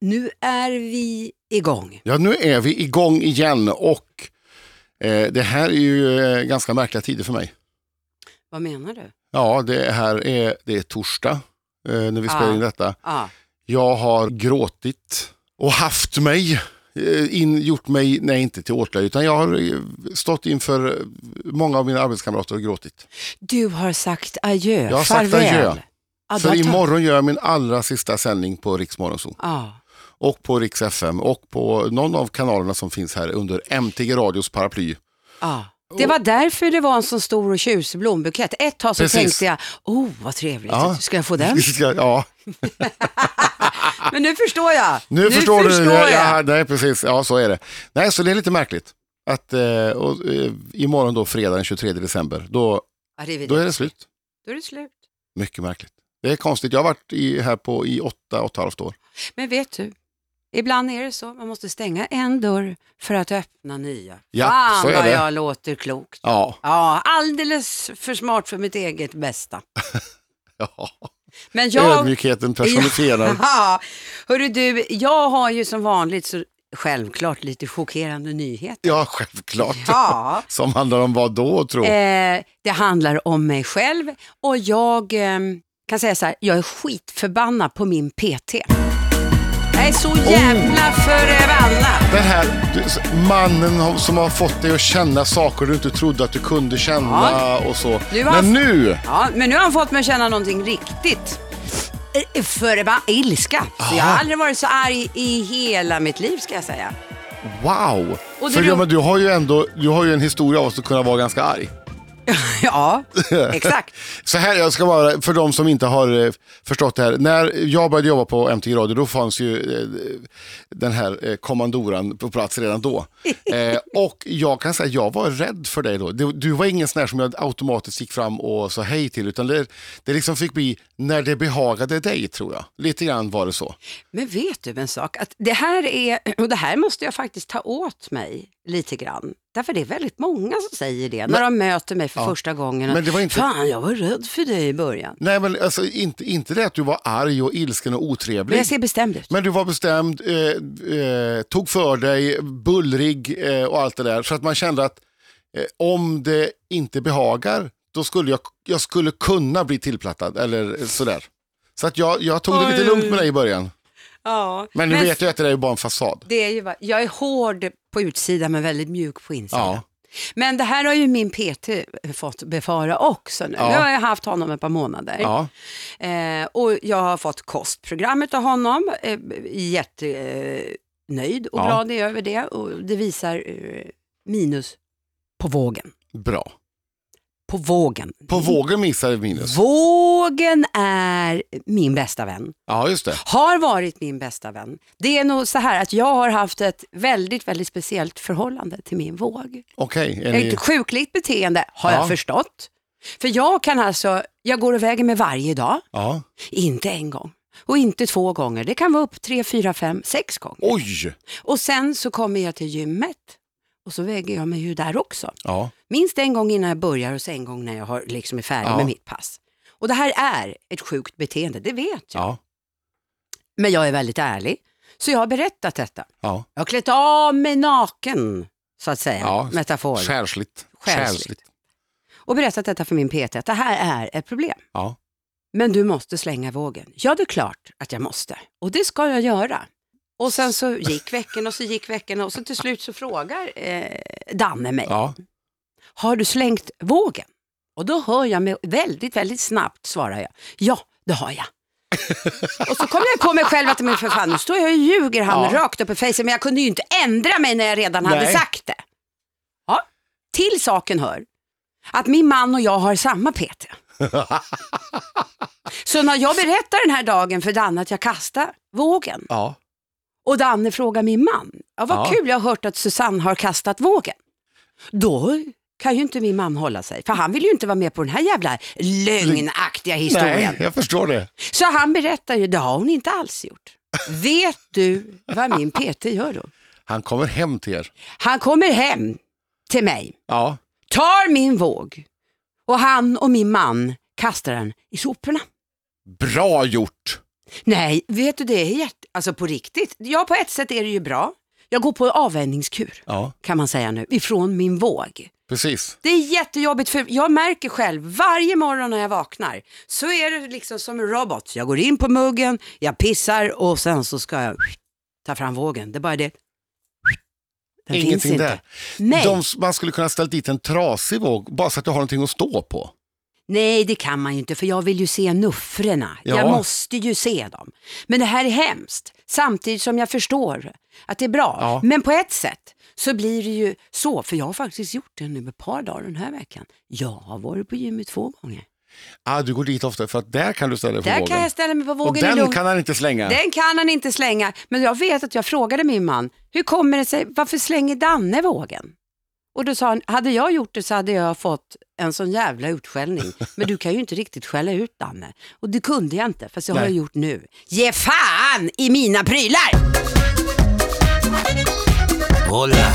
Nu är vi igång. Ja, nu är vi igång igen och eh, det här är ju eh, ganska märkliga tider för mig. Vad menar du? Ja, det här är, det är torsdag eh, när vi spelar Ja. in detta. Ja. Jag har gråtit och haft mig, eh, in, gjort mig, nej inte till åtlöje, utan jag har eh, stått inför många av mina arbetskamrater och gråtit. Du har sagt adjö, Jag har sagt farväl. adjö. Ja, du För imorgon gör jag min allra sista sändning på Riks Morgonzoo. Och på Rix FM och på någon av kanalerna som finns här under MTG Radios paraply. Ja. Det var därför det var en så stor och tjusig blombukett. Ett tag så Precis. tänkte jag, oh vad trevligt, Ja. ska jag få den? ja, Men nu förstår jag. nu, förstår du. jag. Ja, nej, precis. Ja, så är det. Nej, så det är lite märkligt. Att, eh, och, eh, imorgon då, fredag den 23 december, då, då är det slut. Då är det slut. Mycket märkligt. Det är konstigt. Jag har varit i, här på, i åtta, åtta och ett halvt år. Men vet du, ibland är det så, man måste stänga en dörr för att öppna nya. Ja, Fan så är vad det. jag låter klokt. Ja, Ja, alldeles för smart för mitt eget bästa. ja. Men jag... ödmjukheten personifierad. Ja, hörru du, jag har ju som vanligt så självklart lite chockerande nyheter. Ja, självklart. Ja, Som handlar om vad då, tro? eh, det handlar om mig själv och jag eh, kan säga så här, jag är skitförbannad på min PT. Jag är så Oh. jävla förbannad. Den här du- mannen som har fått dig att känna saker du inte trodde att du kunde känna Ja. och så. Du har- Men nu, Ja, men nu har han fått mig att känna någonting riktigt eh, förbannad, ilska. Så jag har aldrig varit så arg i hela mitt liv ska jag säga. wow! För ro- ja, men du har ju ändå du har ju en historia av att kunna vara ganska arg. Ja, exakt. Så här, jag ska bara, för de som inte har eh, förstått det här. När jag började jobba på MTG Radio, då fanns ju eh, den här eh, kommandoran på plats redan då. Och jag kan säga, jag var rädd för dig då. Du, du var ingen sån här som jag automatiskt gick fram och sa hej till, utan det, det liksom fick bli när det behagade dig, tror jag. Lite grann var det så. Men vet du en sak? Att det här är, och det här måste jag faktiskt ta åt mig lite grann. Därför det är väldigt många som säger det när de möter mig för första gången. Men det var inte- Fan, jag var rädd för dig i början. Nej, men alltså, inte, inte det att du var arg och ilsken och Men otrevlig. jag ser bestämd ut. Men du var bestämd, eh, eh, tog för dig, bullrig eh, och allt det där. Så att man kände att eh, om det inte behagar, då skulle jag, jag skulle kunna bli tillplattad eller sådär. Så att jag, jag tog det lite lugnt med dig i början. Ja, Men nu vet jag att det är bara en fasad. det är ju, va- jag är hård på utsidan men väldigt mjuk på insidan. Ja. Men det här har ju min PT fått befara också nu. Ja. Nu har jag haft honom ett par månader. Ja, Eh, och jag har fått kostprogrammet av honom. Eh, Jättenöjd nöjd och Ja. glad över det. Och det visar eh, minus på vågen. bra. På vågen. På vågen missade minus. Vågen är min bästa vän. Ja, just det. Har varit min bästa vän. Det är nog så här att jag har haft ett väldigt, väldigt speciellt förhållande till min våg. Okej, är ni... Ett sjukligt beteende har Ja. jag förstått. För jag kan alltså, jag går och väger mig varje dag. Ja. Inte en gång. Och inte två gånger. Det kan vara upp tre, fyra, fem, sex gånger. Oj! Och sen så kommer jag till gymmet och så väger jag mig ju där också. Ja, Minst en gång innan jag börjar och så en gång när jag har, liksom är färdig Ja. med mitt pass. Och det här är ett sjukt beteende, det vet jag. ja, Men jag är väldigt ärlig. Så jag har berättat detta. ja. Jag har klätt av mig naken, så att säga. Ja, Metafor. Skärsligt. Själsligt. Och berättat detta för min PT, att det här är ett problem. Ja. Men du måste slänga vågen. Ja, det är klart att jag måste. Och det ska jag göra. Och sen så gick veckan och så gick veckan och så till slut så frågar eh, Danne mig, Ja. har du slängt vågen? Och då hör jag mig väldigt, väldigt snabbt svarar jag, ja, det har jag. och så kommer jag på mig själv att men för fan, nu står jag och ljuger han Ja. rakt upp i fejsen, men jag kunde ju inte ändra mig när jag redan hade Nej. sagt det. Ja, till saken hör att min man och jag har samma PT. Så när jag berättar den här dagen för Danne att jag kastar vågen Ja. Och Danne frågar min man, ja vad Ja. kul, jag har hört att Susanne har kastat vågen. Då kan ju inte min man hålla sig, för han vill ju inte vara med på den här jävla lögnaktiga historien. Nej, jag förstår det. Så han berättar ju, det har hon inte alls gjort. Vet du vad min PT gör då? Han kommer hem till er. Han kommer hem till mig, Ja. tar min våg och han och min man kastar den i soporna. Bra gjort! Nej, vet du det är jätte, alltså på riktigt. Ja, på ett sätt är det ju bra. Jag går på avvänjningskur Ja, kan man säga nu, ifrån min våg. precis. Det är jättejobbigt för jag märker själv varje morgon när jag vaknar så är det liksom som en robot. Jag går in på muggen, jag pissar och sen så ska jag ta fram vågen. Det är bara det. Den finns Ingenting inte. där. Nej. De, man skulle kunna ställa dit en trasig våg bara så att du har någonting att stå på. Nej, det kan man ju inte för jag vill ju se nuffrorna. Ja. Jag måste ju se dem. Men det här är hemskt, samtidigt som jag förstår att det är bra. Ja. Men på ett sätt så blir det ju så, för jag har faktiskt gjort det nu ett par dagar den här veckan. Jag har varit på gymmet två gånger. Ah, du går dit ofta för att där kan du ställa dig på Där vågen. kan jag ställa mig på Och vågen i den kan han inte slänga. Den kan han inte slänga. Men jag vet att jag frågade min man, hur kommer det sig, varför slänger Danne vågen? Och då sa han, hade jag gjort det så hade jag fått en sån jävla utskällning. Men du kan ju inte riktigt skälla ut Danne. Och det kunde jag inte, fast jag har jag gjort nu. Ge fan i mina prylar! Hola.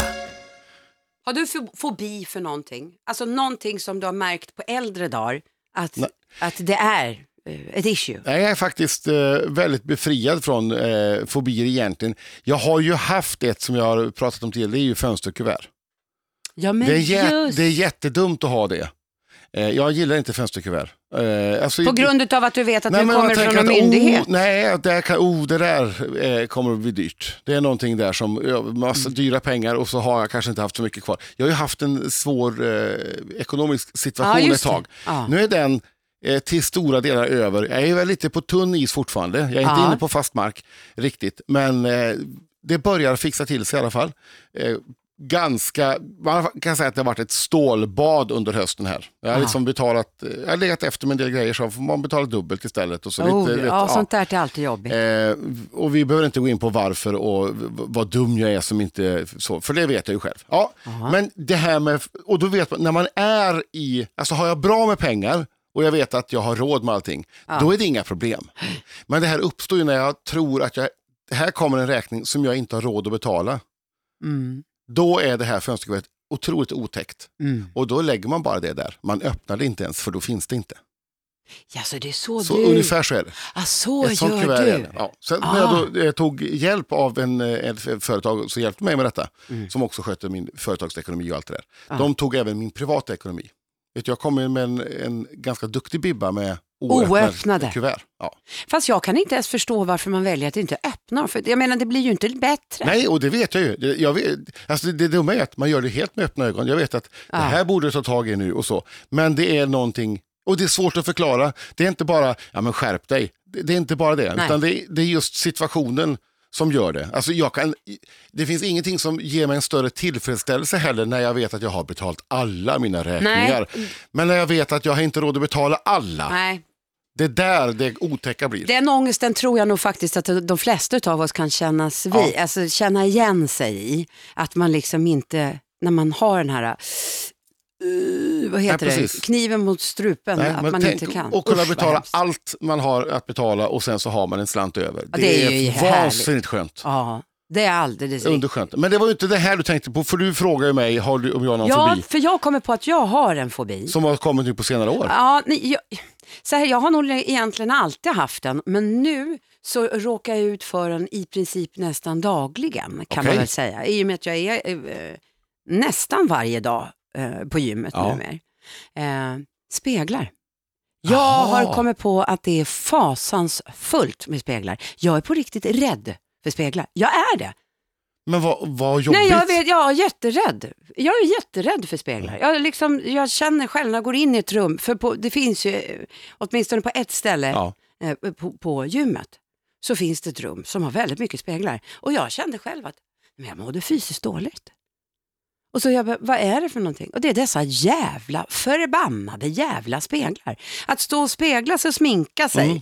Har du fo- fobi för någonting? Alltså någonting som du har märkt på äldre dagar att, Nej. att det är eh, ett issue? Nej, Jag är faktiskt eh, väldigt befriad från eh, fobier egentligen. Jag har ju haft ett som jag har pratat om tidigare, det är ju fönsterkuvert. Ja men Det är, jä- just det är jättedumt att ha det. Eh, jag gillar inte fönsterkuvert. Eh, alltså, på grund av att du vet att du men kommer tänker från en att, myndighet. Oh, nej, det, kan, oh, det där eh, kommer att bli dyrt. Det är någonting där som, ja, massa Mm. dyra pengar och så har jag kanske inte haft så mycket kvar. Jag har ju haft en svår eh, ekonomisk situation ett just det. tag. Ja. Nu är den eh, till stora delar över. Jag är väl lite på tunn is fortfarande. Jag är inte Ja. inne på fast mark riktigt. Men eh, det börjar fixa till sig i alla fall. Eh, ganska, man kan säga att det har varit ett stålbad under hösten här. Jag har Ja. liksom betalat, jag har legat efter med en del grejer så får man betala dubbelt istället. Och så Oh, lite, vet, ja, ja. sånt där är alltid jobbigt. Eh, och vi behöver inte gå in på varför och vad dum jag är som inte så, för det vet jag ju själv. Ja, men det här med, och då vet man, när man är i, alltså har jag bra med pengar och jag vet att jag har råd med allting, då är det inga problem. Men det här uppstår ju när jag tror att jag, här kommer en räkning som jag inte har råd att betala. Mm. Då är det här fönsterkuvertet otroligt otäckt. Mm. Och då lägger man bara det där. Man öppnar det inte ens för då finns det inte. Ja, så det är så, Så du... ungefär så är det. Ah, så Ett sånt gör du. det. Ja. Sen Ah. när jag då eh, tog hjälp av en, eh, ett företag som hjälpte mig med detta, Mm. som också skötte min företagsekonomi och allt det där. De tog även min privata ekonomi. Vet jag kom med en, en ganska duktig bibba med oöppnade, Oöppnade. kuvert. Ja. Fast jag kan inte ens förstå varför man väljer att inte öppna. För jag menar, det blir ju inte bättre. Nej, och det vet jag ju. Jag vet, alltså det, det dumma är att man gör det helt med öppna ögon. Jag vet att det här borde jag ta tag i nu och så. Men det är någonting, och det är svårt att förklara. Det är inte bara, ja men skärp dig. Det, det är inte bara det. Nej. Utan det, det är just situationen som gör det. Alltså jag kan, det finns ingenting som ger mig en större tillfredsställelse heller när jag vet att jag har betalat alla mina räkningar. Men när jag vet att jag har inte råd att betala alla. Nej. Det är där det otäcka blir. Den ångesten tror jag nog faktiskt att de flesta av oss kan kännas vid, Ja. alltså känna igen sig i. Att man liksom inte, när man har den här, uh, vad heter Nej, det, kniven mot strupen, Nej, att man tänk inte kan. att kunna Usch, betala allt man har att betala och sen så har man en slant över. Ja, det är ju härligt. vansinnigt skönt. Ja, det är alldeles riktigt. Underskönt. Men det var ju inte det här du tänkte på, för du frågar ju mig har du, om jag har någon Ja, fobi för jag kommer på att jag har en fobi. som har kommit nu på senare år. Ja, nej, jag, så här, jag har nog egentligen alltid haft den, men nu så råkar jag ut för den i princip nästan dagligen kan man Okej. väl säga. I och med att jag är eh, nästan varje dag eh, på gymmet Ja. numera. Eh, speglar. Jag Aha. har kommit på att det är fasansfullt med speglar. Jag är på riktigt rädd för speglar. Jag är det. Men vad, vad jobbigt. Nej, jag, vet, jag är jätterädd. Jag är jätterädd för speglar. Jag, liksom, jag känner själv när jag går in i ett rum, för på, det finns ju, åtminstone på ett ställe Ja. eh, på, på gymmet, så finns det ett rum som har väldigt mycket speglar. Och jag kände själv att men jag mådde fysiskt dåligt. Och så jag bara, vad är det för någonting? Och det är dessa jävla, förbannade jävla speglar. Att stå och spegla sig och sminka sig. Mm.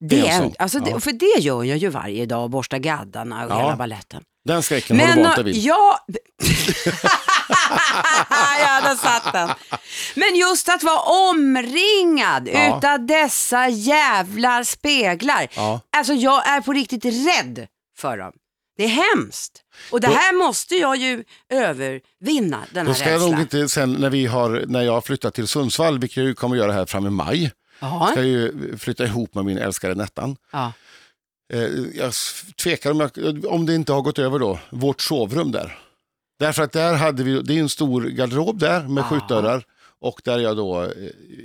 Det är är, så. alltså, det, Ja. För det gör jag ju varje dag, borsta gaddarna och Ja. hela balletten. Den skräcken har du Men vant dig vid. ja, hade satt den. Men just att vara omringad Ja. utav dessa jävla speglar. Ja. Alltså jag är på riktigt rädd för dem. Det är hemskt. Och det här måste jag ju övervinna, den här Då ska jag nog rädslan. inte sen när, vi har, när jag har flyttat till Sundsvall, vilket jag kommer göra här fram i maj, Ja. ska ju flytta ihop med min älskade Nettan. Ja. Eh, jag tvekar om, jag, om det inte har gått över då, vårt sovrum där. Därför att där hade vi, det är en stor garderob där med Ja. skjutdörrar och där jag då eh,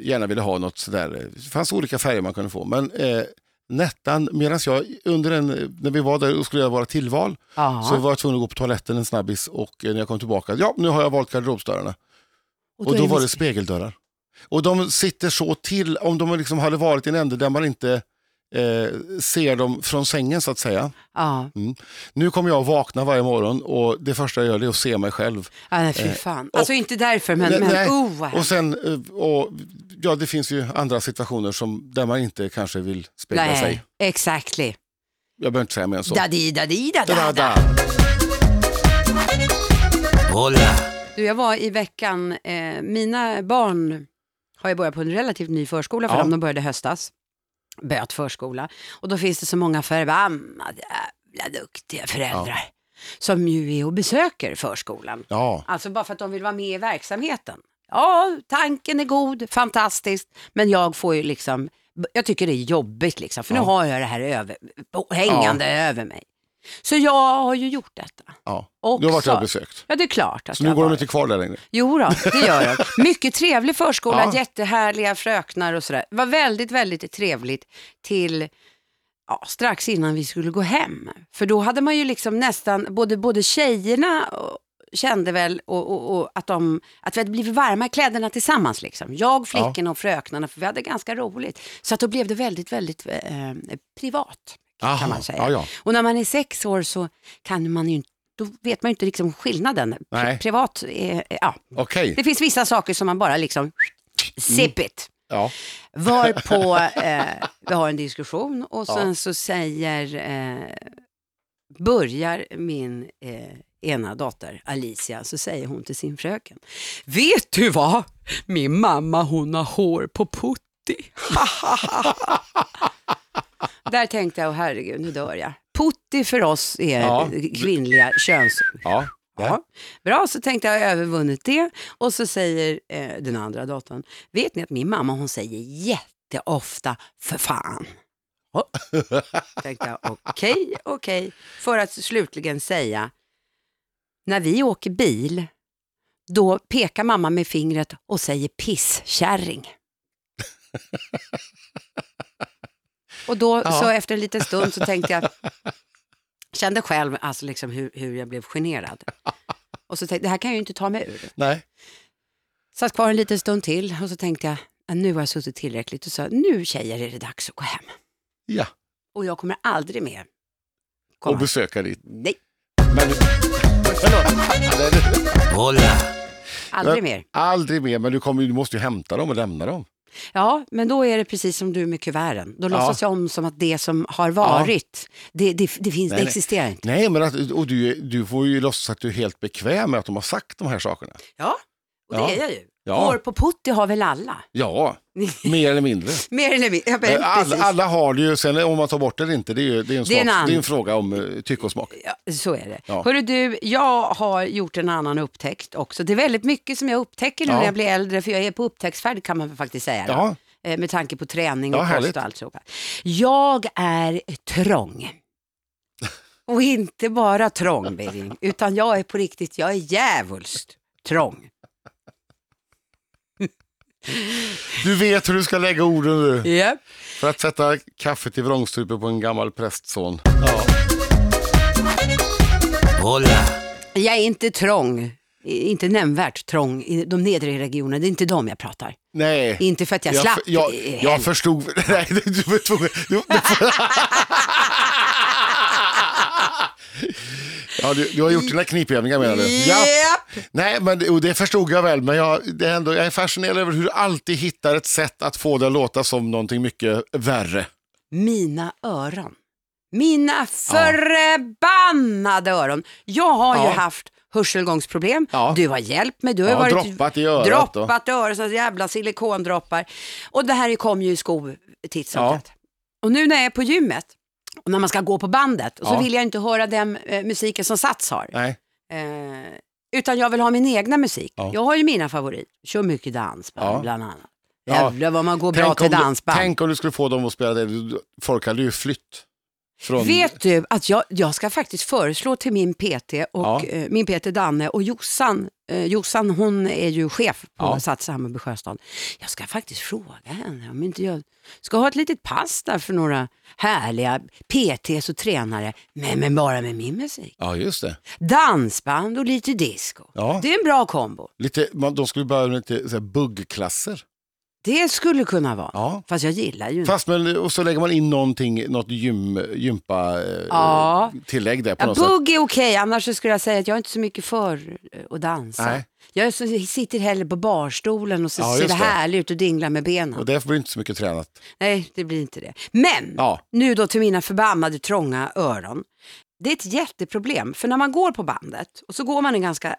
gärna ville ha något sådär, eh, det fanns olika färger man kunde få. Men eh, Nettan, medan jag under en, när vi var där och skulle göra våra tillval Ja. så var jag tvungen att gå på toaletten en snabbis och när jag kom tillbaka, ja nu har jag valt garderobsdörrarna. Och då är var det spegeldörrar. Och de sitter så till, om de liksom hade varit i en ände där man inte eh, ser dem från sängen så att säga. Ja, Nu kommer jag att vakna varje morgon och det första jag gör är att se mig själv. ja nej, fy fan. Alltså inte därför, men, Nej, men nej. oh, Och sen, eh, och, ja det finns ju andra situationer som, där man inte kanske vill spegla Nej, sig. exactly. Jag behöver inte säga mer än så. Da-di, da-di, da, da, Da, da. da. Hola. Du, jag var i veckan, eh, mina barn har ju börjat på en relativt ny förskola för Ja. dem, de började höstas. Böt förskola. Och då finns det så många förbannade jävla duktiga föräldrar som ju är och besöker förskolan. Ja, Alltså bara för att de vill vara med i verksamheten. Ja, tanken är god, fantastiskt, men jag får ju liksom, jag tycker det är jobbigt liksom, för nu Ja. har jag det här över, hängande över mig. Så jag har ju gjort detta. ja. Och du har varit där och besökt. Ja, det är klart att Så nu jag går de inte kvar där längre. Jo då, det gör de. Mycket trevlig förskola, Ja. jättehärliga fröknar och sådär. Det var väldigt, väldigt trevligt till ja, strax innan vi skulle gå hem. För då hade man ju liksom nästan, både, både tjejerna och, kände väl och, och, och att, de, att vi hade blivit varma i kläderna tillsammans. Liksom. Jag, flickorna och fröknarna, för vi hade ganska roligt. Så att då blev det väldigt, väldigt eh, privat. Kan Aha, man säga. Ja, ja. Och när man är sex år så kan man inte då vet man ju inte liksom skillnaden. Pri-. Privat, är, ja, Okej. det finns vissa saker som man bara liksom, sip it. Ja. Varpå eh, vi har en diskussion och sen Ja. så säger, eh, börjar min eh, ena dotter Alicia, så säger hon till sin fröken, vet du vad? Min mamma hon har hår på putti. Där tänkte jag, oh, herregud nu dör jag. Putti för oss är Ja. kvinnliga köns... Ja. Ja. Bra, så tänkte jag, jag har övervunnit det. Och så säger eh, den andra dottern, vet ni att min mamma hon säger jätteofta för fan. Ja. tänkte jag, okej, okej. För att slutligen säga, när vi åker bil, då pekar mamma med fingret och säger pisskärring. och då, Ja. så efter en liten stund så tänkte jag, kände själv alltså liksom hur, hur jag blev generad. Och så tänkte det här kan jag ju inte ta mig ur. Nej. Satt kvar en liten stund till och så tänkte jag, "Ja, nu har jag suttit tillräckligt och sa, nu tjejer är det dags att gå hem. Ja. Och jag kommer aldrig mer Och komma. besöka dit. Nej, Men, förlåt. Hola. aldrig mer. Aldrig mer, men du, kommer, du måste ju hämta dem och lämna dem. Ja, men då är det precis som du med kuverten. Då Ja. låtsas jag om som att det som har varit, det, det, det, finns, Nej, det nej. existerar inte. Nej, men att, och du, du får ju låtsas att du är helt bekväm med att de har sagt de här sakerna. Ja, och det Ja. är jag ju. Ja. Hår på putti har väl alla? Ja, mer eller mindre. Mer eller mindre. Ja, Eh, Alla, alla har det ju, sen om man tar bort det eller inte, det är, ju- det är, en, Det är en smak, det är en fråga om uh, tycke och smak. Ja, så är det. Ja. Hörru du, jag har gjort en annan upptäckt också. Det är väldigt mycket som jag upptäcker nu när jag blir äldre, för jag är på upptäcktsfärd kan man faktiskt säga. då. Ja, Eh, Med tanke på träning och kost och allt så. Jag är trång. Och inte bara trång, utan jag är på riktigt, jag är djävulskt trång. Du vet hur du ska lägga orden nu. Yep. För att sätta kaffet i vrångstrupen på en gammal prästson. Ja. Hola. Jag är inte trång, inte nämnvärt trång i de nedre regionerna, det är inte dem jag pratar. Nej. Inte för att jag, Jag, slapp. för- jag, jag förstod, nej du var tvungen. Ja, du, du har gjort dina knipövningar menar du? Ja. Japp. Nej, men det, och det förstod jag väl, men jag, det är ändå, jag är fascinerad över hur du alltid hittar ett sätt att få det att låta som någonting mycket värre. Mina öron. Mina förbannade öron. Jag har ju Ja. haft hörselgångsproblem. Ja. Du har hjälpt mig. Du har Ja, varit droppat i örat. droppat i örat, så jävla silikondroppar. Och det här kom ju i skov titt som Ja. Och nu när jag är på gymmet när man ska gå på bandet och så Ja. vill jag inte höra den eh, musiken som Sats har. Nej. Eh, utan jag vill ha min egna musik. Ja. Jag har ju mina favoriter. Kör mycket dans Ja. bland annat. Jävlar vad man går bra till om, du- dansband. tänk om du skulle få dem att spela det. Folk hade ju flytt. Från... Vet du att jag, jag ska faktiskt föreslå till min PT, och, Ja. eh, min PT Danne och Jossan, eh, Jossan hon är ju chef på Ja. Sats Hammarby Sjöstad. Jag ska faktiskt fråga henne om inte jag ska ha ett litet pass där för några härliga PTs och tränare, men, men bara med min musik. Ja, just det. Dansband och lite disco. Ja. Det är en bra kombo. Lite, man, de skulle börja med lite så här, buggklasser. Det skulle kunna vara. Ja. Fast jag gillar ju. Fast men, och så lägger man in någonting, något gym, gympa eh, Ja. tillägg där på Ja, något sätt. bugg är okej, annars så skulle jag säga att jag är inte så mycket för eh, att dansa. Nej. Jag så, sitter hellre på barstolen och så Ja, ser det härligt ut och dinglar med benen. Och därför blir det inte så mycket tränat. Nej, det blir inte det. Men, Ja. nu då till mina förbannade trånga öron. Det är ett jätteproblem, för när man går på bandet och så går man i ganska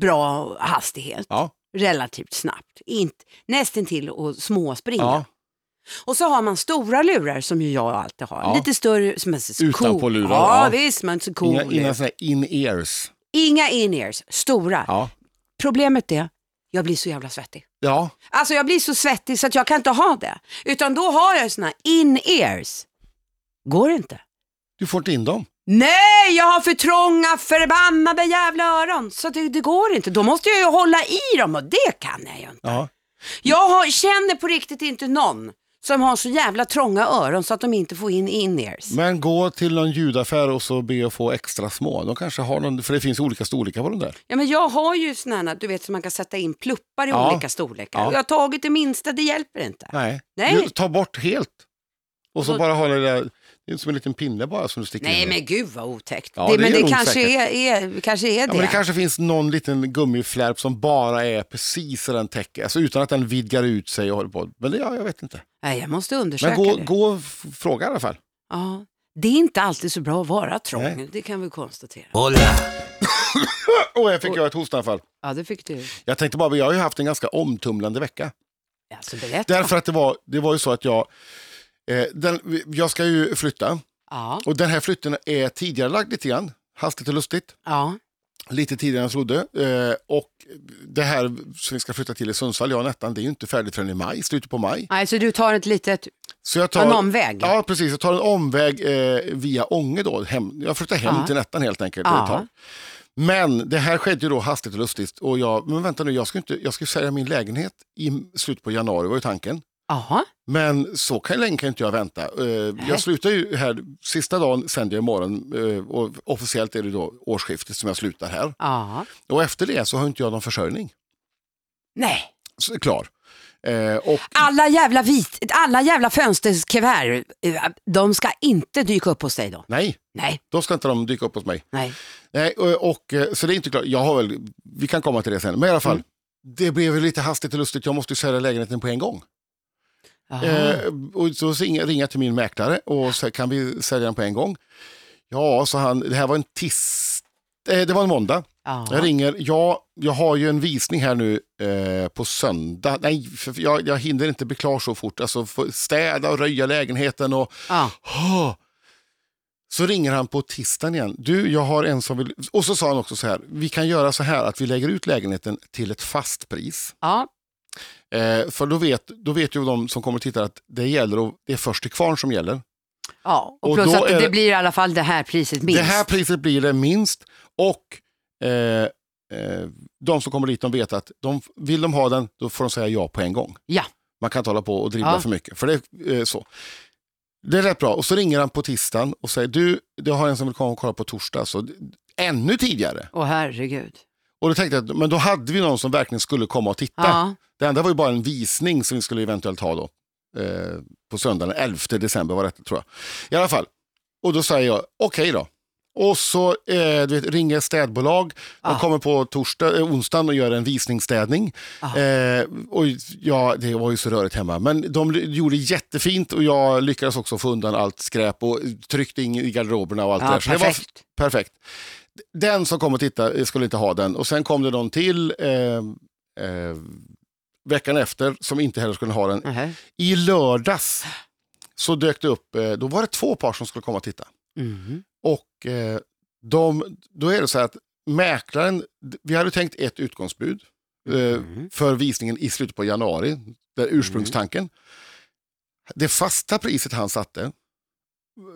bra hastighet, Ja. Relativt snabbt, inte, nästintill och småspringa. Ja. Och så har man stora lurar som ju jag alltid har. Ja. Lite större, som är så Utanpå cool. lurar, Ja, ja. visst, man är så cool. Inga, inga in-ears. Inga in-ears, stora. Ja. Problemet är, jag blir så jävla svettig. ja, Alltså jag blir så svettig så att jag kan inte ha det. Utan då har jag såna in-ears. Går inte. du får inte in dem. Nej, jag har för trånga förbannade jävla öron. Så det, det går inte. Då måste jag ju hålla i dem och det kan jag ju inte. Ja. Jag har, känner på riktigt inte någon som har så jävla trånga öron så att de inte får in in-ears. Men gå till någon ljudaffär och så be att få extra små. De kanske har någon, för det finns olika storlekar på de där. Ja, men jag har ju här, du vet, som man kan sätta in pluppar i Ja. olika storlekar. Ja. Och Jag har tagit det minsta, det hjälper inte. Nej, Nej. Du, ta bort helt. Och så Så- bara ha det där, det är som en liten pinne bara som du sticker Nej in. men gud vad otäckt. Ja, det, det men det kanske är, är, kanske är Ja, det. men det kanske finns någon liten gummiflärp som bara är precis så den täcker, alltså utan att den vidgar ut sig och håller på. Men det, ja, jag vet inte. Nej, jag måste undersöka Men gå, det. gå och fråga i alla fall. Ja. Det är inte alltid så bra att vara trång, Nej. det kan vi konstatera. Hola, Åh, jag fick göra ett hostanfall. Ja, det fick du. Jag tänkte bara, jag har ju haft en ganska omtumlande vecka. Alltså, berätta. Därför att det var, det var ju så att jag, den, jag ska ju flytta Ja, och den här flytten är tidigare lagd lite grann, hastigt och lustigt. ja. Lite tidigare än jag trodde. Eh, och det här som vi ska flytta till i Sundsvall, jag och Nettan, det är ju inte färdigt förrän i maj, slutet på maj. Alltså du tar ett litet, Så jag tar, en omväg. Ja, precis. Jag tar en omväg eh, via Ånge då. Hem, jag flyttar hem Ja. till Nettan helt enkelt. Tag. Men det här skedde ju då hastigt och lustigt. Och jag, men vänta nu, jag ska, inte, jag ska sälja min lägenhet i slutet på januari var ju tanken. Jaha, Men så kan, länge inte jag vänta. Eh, jag slutar ju här, sista dagen sänder jag imorgon eh, och officiellt är det då årsskiftet som jag slutar här. ja. Och efter det så har inte jag någon försörjning. Nej, Så, klar. Eh, och, alla jävla, vit, alla jävla fönsterskuvert, eh, de ska inte dyka upp hos dig då. nej, Nej, då ska inte de dyka upp hos mig. nej. Nej, och, och, så det är inte klart. Jag har väl, vi kan komma till det sen. Men i alla fall, det blev lite hastigt och lustigt. Jag måste ju sälja lägenheten på en gång. Eh, och så ringer ringa till min mäklare och så kan vi sälja den på en gång. Ja, så han, det här var en tis, eh, det var en måndag. ja. Jag ringer, ja, jag har ju en visning här nu eh, på söndag. Nej, för jag, jag hinner inte bli klar så fort. Alltså städa och röja lägenheten och Ja. Åh. Så ringer han på tisdagen igen. Du, jag har en som vill... Och så sa han också så här, vi kan göra så här att vi lägger ut lägenheten till ett fast pris. ja, Eh, för då vet, då vet ju de som kommer att titta att det gäller att det är först till kvarn som gäller. ja. Och, Och plus att det, det- blir i alla fall det här priset minst. Det här priset blir det minst och eh, eh, de som kommer dit de vet att de, vill de ha den då får de säga ja på en gång. Ja. Man kan inte hålla på och dribbla Ja. för mycket. För det är eh, så. Det är rätt bra. Och så ringer han på tisdagen och säger du, det har en som vill komma och kolla på torsdag. Så ännu tidigare. Åh herregud. Och då tänkte jag, att- men då hade vi någon som verkligen skulle komma och titta. Ja. Det enda var ju bara en visning som vi skulle eventuellt ha då. Eh, på söndagen, 11 december var det tror jag. I alla fall. Och då säger jag, okej då. Och så eh, du vet, ringer städbolag, de Ja. kommer på torsdag, eh, onsdagen och gör en visningsstädning. Ja. Eh, och ja, det var ju så rörigt hemma. Men de gjorde jättefint och jag lyckades också få undan allt skräp och tryckte in i garderoberna och allt det Ja, där. Så det var perfekt. Den som kom och tittade skulle inte ha den. Och sen kom det någon till eh, eh, veckan efter som inte heller skulle ha den. Nähä. I lördags så dök det upp, eh, då var det två par som skulle komma och titta. Mhm. Och eh, de, då är det så här att mäklaren, vi hade tänkt ett utgångsbud. eh, för visningen i slutet på januari. Där ursprungstanken. Det fasta priset han satte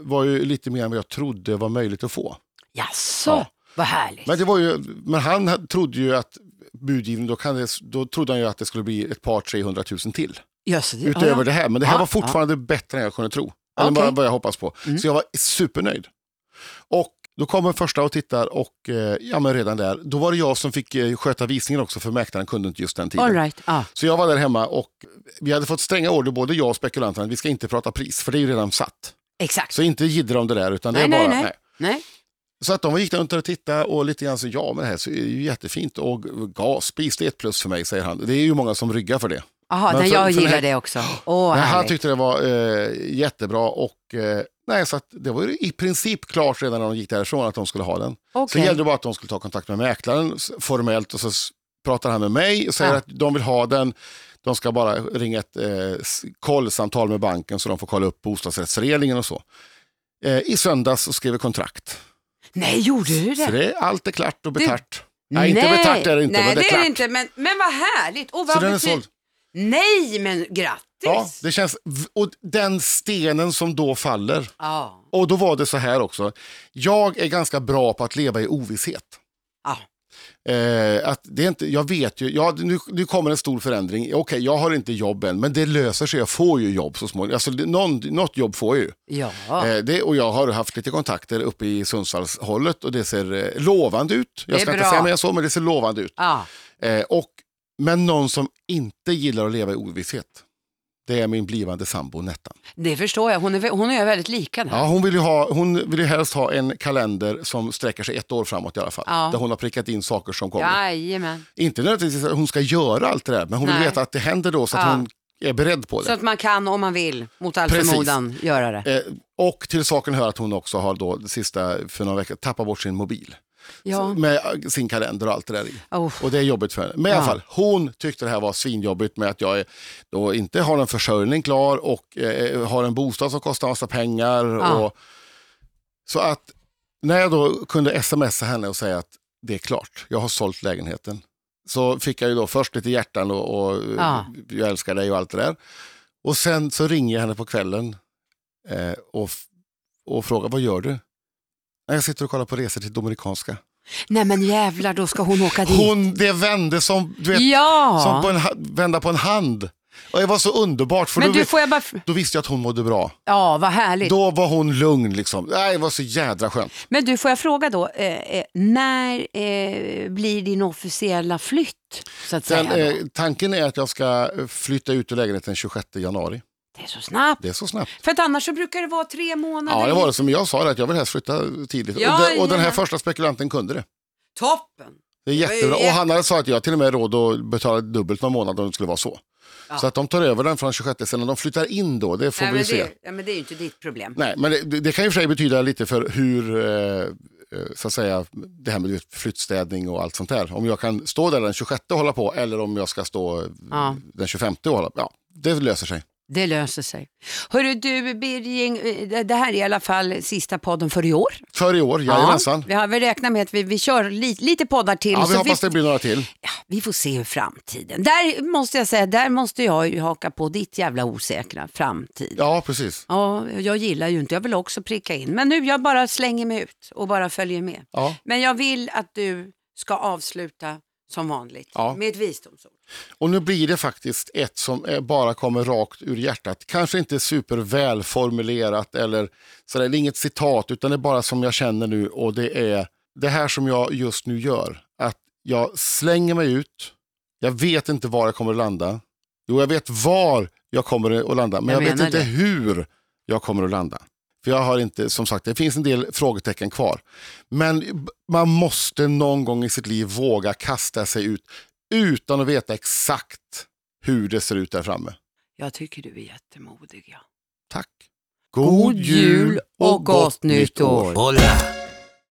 var ju lite mer än vad jag trodde var möjligt att få. Jaså, Ja. vad härligt. Men, det var ju, men han trodde ju att budgivning, då, kan det, då trodde han ju att det skulle bli ett par 300 000 till. Det. Utöver ja, det här. Men det här Ja, var fortfarande bättre än jag kunde tro. Eller Okej. vad- jag hoppas på. Mm. Så jag var supernöjd. Och då kommer första och tittar och eh, ja, men redan där, då var det jag som fick eh, sköta visningen också för mäklaren kunde inte just den tiden. All right. ja. Så jag var där hemma och vi hade fått stränga order, både jag och spekulanterna, vi ska inte prata pris, för det är ju redan satt. Exakt. Så inte jiddra om det där, utan det Nej, är bara... nej, nej. Nej. Så att de gick runt och tittade och lite grann så, ja men det här så är ju jättefint och gasspis det är ett plus för mig, säger han. Det är ju många som ryggar för det. Jaha, nej, jag gillar här- det också. Åh, Men han tyckte det var eh, jättebra och eh, nej, så det var ju i princip klart redan när de gick därifrån att de skulle ha den. Så Okej. gällde det bara att de skulle ta kontakt med mäklaren formellt och så pratar han med mig och säger Ja. att de vill ha den. De ska bara ringa ett eh, kollsamtal med banken så de får kolla upp bostadsrättsföreningen och så. Eh, I söndags så skrev vi kontrakt. Nej, gjorde du Så det? det är, allt är klart och betart. Nej, inte betart är det inte, Nej, men det är det är klart. det inte. Men, men vad härligt. Och vad Så den är såld. Nej, men grattis. Ja, det känns, och den stenen som då faller, Ja. Och då var det så här också. Jag är ganska bra på att leva i ovisshet. Ja. Eh, att det är inte, jag vet ju, ja, nu, nu kommer en stor förändring. Okej, jag har inte jobb än, men det löser sig. Jag får ju jobb så småningom. Alltså, någon, något jobb får jag ju. Ja. Eh, det, och jag har haft lite kontakter uppe i Sundsvallshållet och det ser eh, lovande ut. Jag ska inte säga mer så, men det ser lovande ut. ja. Eh, och, men någon som inte gillar att leva i ovisshet, det är min blivande sambo Nettan. Det förstår jag. Hon är, hon är väldigt lika där. Ja, hon vill ju, ha, hon vill ju helst ha en kalender som sträcker sig ett år framåt i alla fall. Ja. Där hon har prickat in saker som kommer. Jajamän. Inte nödvändigtvis att hon ska göra allt det där, men hon vill Nej. veta att det händer då så att Ja. hon är beredd på Så det. att man kan, om man vill, mot all Precis. förmodan, göra det. Eh, och till saken hör att hon också har då sista för några veckor tappat bort sin mobil. Ja. Med eh, sin kalender och allt det där i. Oh. Och det är jobbigt för henne. Men i alla fall, hon tyckte det här var svinjobbigt med att jag då inte har en försörjning klar och eh, har en bostad som kostar massa pengar. Och, så att när jag då kunde smsa henne och säga att det är klart, jag har sålt lägenheten. Så fick jag ju då först lite hjärtan och, och Ja. jag älskar dig och allt det där. Och sen så ringer jag henne på kvällen eh, och, och frågar vad gör du? "Nej, Jag sitter och kollar på resor till Dominikanska. Nej men jävlar, då ska hon åka dit. Hon, det vände som, du vet, ja. som på en, vända på en hand. Och det var så underbart, för men då, du, vet, får jag bara... då visste jag att hon mådde bra. Ja, vad härligt. Då var hon lugn. Liksom. Nej, det var så jädra skönt. Men du, får jag fråga då, eh, eh, när eh, blir din officiella flytt? Så att Sen, säga, eh, tanken är att jag ska eh, flytta ut ur lägenheten den 26 januari. Det är så snabbt. Det är så snabbt. För att annars så brukar det vara tre månader. Ja, det var det som jag sa, det, att jag vill helst flytta tidigt. Ja, och, det, och den här första spekulanten kunde det. Toppen. Det är jättebra. jätte- Och han hade sagt att jag till och med råd att betala dubbelt någon månad om det skulle vara så. Ja. Så att de tar över den från 26 sen när de flyttar in då, det får Nej, vi men se. det, ja, men det är ju inte ditt problem. Nej, men det, det kan ju för sig betyda lite för hur, eh, eh, så att säga, det här med flyttstädning och allt sånt där. Om jag kan stå där den 26 och hålla på eller om jag ska stå eh, Ja. den 25 och hålla på. Ja, det löser sig. Det löser sig. Hörru du Birging, eh, det- här är i alla fall sista podden för i år. För i år, jajamensan. vi har väl räknat med att vi, vi kör li, lite poddar till. Ja, vi hoppas vi, det blir några till. ja, vi får se hur framtiden. Där måste jag säga, där måste jag ju haka på ditt jävla osäkra framtid. Ja, precis. Ja, jag gillar ju inte, jag vill också pricka in. Men nu jag bara slänger mig ut och bara följer med. Ja. Men jag vill att du ska avsluta som vanligt Ja. med ett visdomsord. Och nu blir det faktiskt ett som eh, bara kommer rakt ur hjärtat. Kanske inte supervälformulerat eller sådär, det är inget citat utan det är bara som jag känner nu och det är det här som jag just nu gör. Att jag slänger mig ut, jag vet inte var jag kommer att landa. Jo, jag vet var jag kommer att landa, men Jag jag, vet inte det. hur jag kommer att landa. För jag har inte, som sagt, det finns en del frågetecken kvar. Men man måste någon gång i sitt liv våga kasta sig ut utan att veta exakt hur det ser ut där framme. Jag tycker du är jättemodig. Ja. Tack. God jul och gott nytt år. Hola.